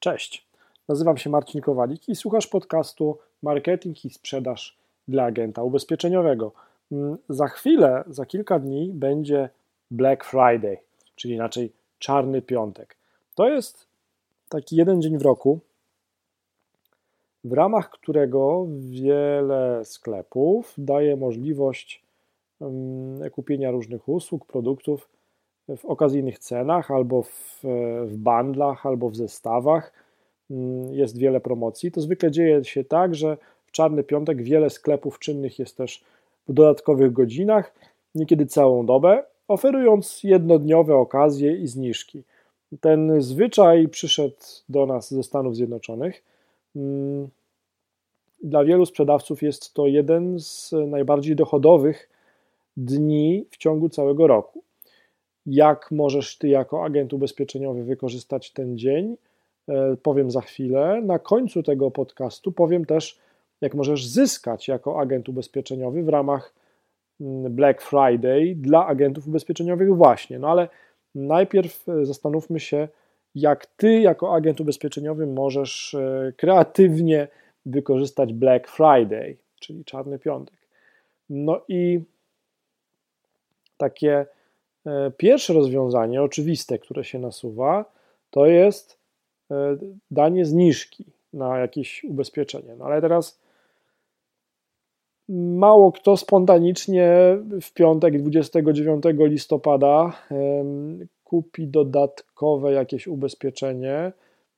Cześć, nazywam się Marcin Kowalik i słuchasz podcastu Marketing i Sprzedaż dla Agenta Ubezpieczeniowego. Mm, za chwilę, za kilka dni będzie Black Friday, czyli inaczej Czarny Piątek. To jest taki jeden dzień w roku, w ramach którego wiele sklepów daje możliwość mm, kupienia różnych usług, produktów w okazyjnych cenach, albo w, w bandlach, albo w zestawach. Mm, jest wiele promocji. To zwykle dzieje się tak, że w czarny piątek wiele sklepów czynnych jest też w dodatkowych godzinach, niekiedy całą dobę, oferując jednodniowe okazje i zniżki. Ten zwyczaj przyszedł do nas ze Stanów Zjednoczonych. Mm, dla wielu sprzedawców jest to jeden z najbardziej dochodowych dni w ciągu całego roku jak możesz ty jako agent ubezpieczeniowy wykorzystać ten dzień, e, powiem za chwilę. Na końcu tego podcastu powiem też, jak możesz zyskać jako agent ubezpieczeniowy w ramach mm, Black Friday dla agentów ubezpieczeniowych właśnie. No ale najpierw e, zastanówmy się, jak ty jako agent ubezpieczeniowy możesz e, kreatywnie wykorzystać Black Friday, czyli czarny piątek. No i takie pierwsze rozwiązanie, oczywiste, które się nasuwa, to jest e, danie zniżki na jakieś ubezpieczenie. No ale teraz mało kto spontanicznie w piątek 29 listopada kupi dodatkowe jakieś ubezpieczenie.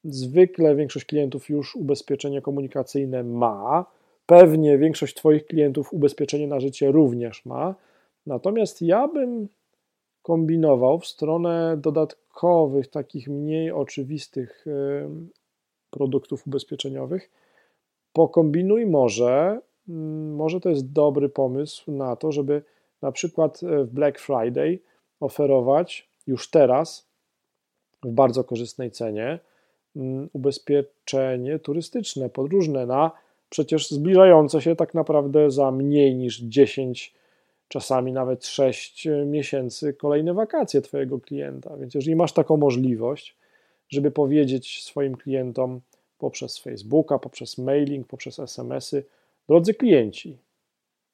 Zwykle większość klientów już ubezpieczenie komunikacyjne ma. Pewnie większość Twoich klientów ubezpieczenie na życie również ma. Natomiast ja bym kombinował w stronę dodatkowych, takich mniej oczywistych produktów ubezpieczeniowych. Pokombinuj może, mm, może to jest dobry pomysł na to, żeby na przykład e, w Black Friday oferować już teraz w bardzo korzystnej cenie mm, ubezpieczenie turystyczne, podróżne na przecież zbliżające się tak naprawdę za mniej niż 10 czasami nawet 6 miesięcy kolejne wakacje Twojego klienta. Więc jeżeli masz taką możliwość, żeby powiedzieć swoim klientom poprzez Facebooka, poprzez mailing, poprzez SMS-y, drodzy klienci,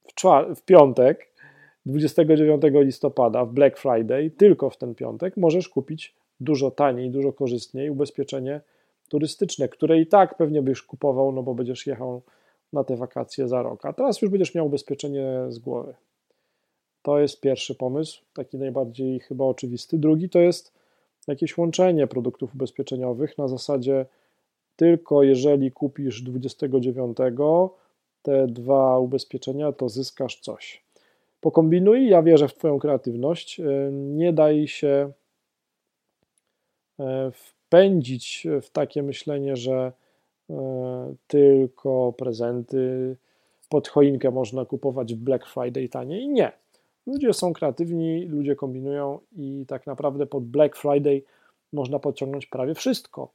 w, w piątek, 29 listopada, w Black Friday, tylko w ten piątek, możesz kupić dużo taniej, dużo korzystniej ubezpieczenie turystyczne, które i tak pewnie byś kupował, no bo będziesz jechał na te wakacje za rok. A teraz już będziesz miał ubezpieczenie z głowy. To jest pierwszy pomysł, taki najbardziej chyba oczywisty. Drugi to jest jakieś łączenie produktów ubezpieczeniowych na zasadzie tylko jeżeli kupisz 29 te dwa ubezpieczenia, to zyskasz coś. Pokombinuj, ja wierzę w Twoją kreatywność. E, nie daj się e, wpędzić w takie myślenie, że e, tylko prezenty pod choinkę można kupować w Black Friday taniej. Nie. Ludzie są kreatywni, ludzie kombinują i tak naprawdę pod Black Friday można podciągnąć prawie wszystko.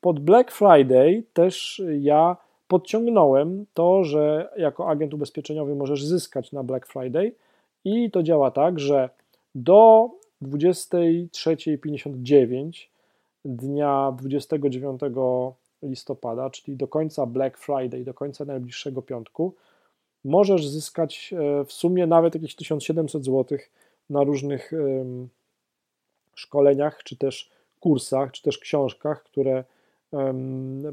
Pod Black Friday też ja podciągnąłem to, że jako agent ubezpieczeniowy możesz zyskać na Black Friday i to działa tak, że do 23.59 dnia 29 listopada, czyli do końca Black Friday, do końca najbliższego piątku, możesz zyskać e, w sumie nawet jakieś 1700 zł na różnych szkoleniach, czy też kursach, czy też książkach, które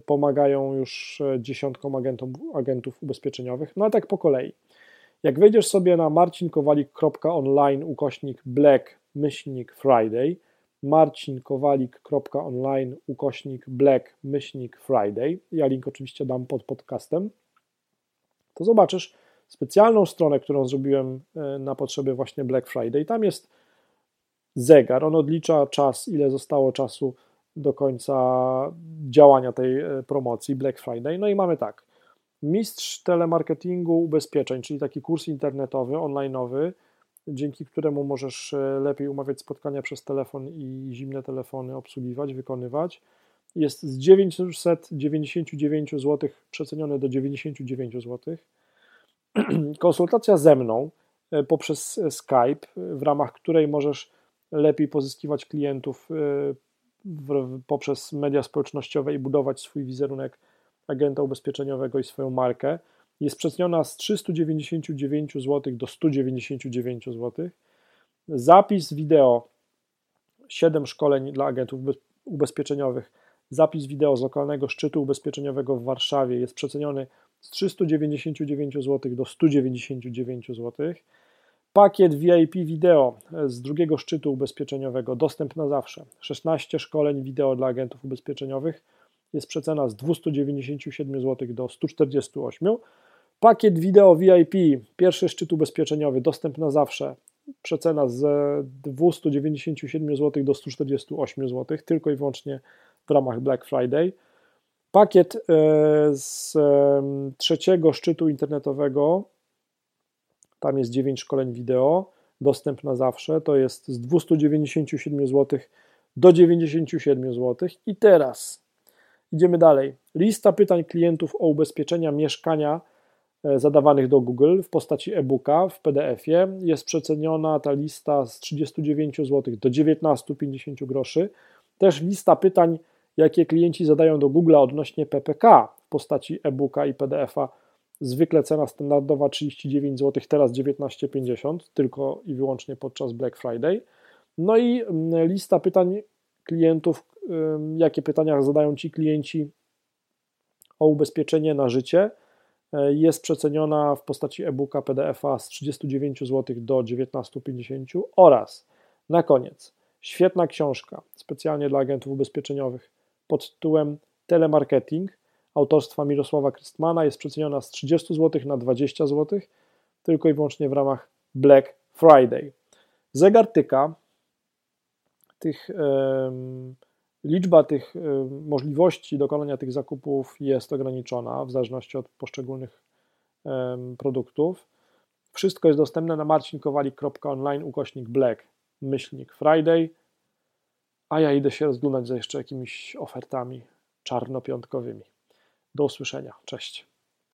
pomagają już e, dziesiątkom agentom, agentów ubezpieczeniowych. No a tak po kolei. Jak wejdziesz sobie na marcinkowalik.online ukośnik black myślnik friday, marcinkowalik.online ukośnik black myślnik friday, ja link oczywiście dam pod podcastem, to zobaczysz, specjalną stronę, którą zrobiłem e, na potrzeby właśnie Black Friday. Tam jest zegar, on odlicza czas, ile zostało czasu do końca działania tej e, promocji Black Friday. No i mamy tak. Mistrz telemarketingu ubezpieczeń, czyli taki kurs internetowy, online'owy, dzięki któremu możesz e, lepiej umawiać spotkania przez telefon i zimne telefony obsługiwać, wykonywać. Jest z 999 zł przeceniony do 99 zł. konsultacja ze mną e, poprzez Skype, w ramach której możesz lepiej pozyskiwać klientów e, poprzez media społecznościowe i budować swój wizerunek agenta ubezpieczeniowego i swoją markę. Jest przeceniona z 399 zł do 199 zł. Zapis wideo, 7 szkoleń dla agentów ubezpieczeniowych. Zapis wideo z lokalnego szczytu ubezpieczeniowego w Warszawie jest przeceniony z 399 zł do 199 zł. Pakiet VIP wideo z drugiego szczytu ubezpieczeniowego, dostęp na zawsze. 16 szkoleń wideo dla agentów ubezpieczeniowych. Jest przecena z 297 zł do 148. Pakiet wideo VIP, pierwszy szczyt ubezpieczeniowy, dostęp na zawsze. Przecena z 297 zł do 148 zł, tylko i wyłącznie w ramach Black Friday. Pakiet e, z trzeciego szczytu internetowego tam jest 9 szkoleń wideo, dostęp na zawsze, to jest z 297 zł do 97 zł. I teraz idziemy dalej. Lista pytań klientów o ubezpieczenia mieszkania e, zadawanych do Google w postaci e-booka w PDF-ie. Jest przeceniona ta lista z 39 zł do 19,50 groszy. Też lista pytań, jakie klienci zadają do Google odnośnie PPK w postaci e-booka i PDF-a Zwykle cena standardowa 39 zł, teraz 19,50, tylko i wyłącznie podczas Black Friday. No i mm, lista pytań klientów, jakie pytania zadają ci klienci o ubezpieczenie na życie, e, jest przeceniona w postaci e-booka PDF-a z 39 zł do 19,50 oraz na koniec świetna książka specjalnie dla agentów ubezpieczeniowych pod tytułem Telemarketing autorstwa Mirosława Krystmana jest przeceniona z 30 zł na 20 zł, tylko i wyłącznie w ramach Black Friday. Zegar tyka, tych, liczba tych możliwości dokonania tych zakupów jest ograniczona w zależności od poszczególnych produktów. Wszystko jest dostępne na marcinkowalik.online ukośnik black myślnik Friday, a ja idę się rozglądać za jeszcze jakimiś ofertami czarnopiątkowymi. Do usłyszenia. Cześć.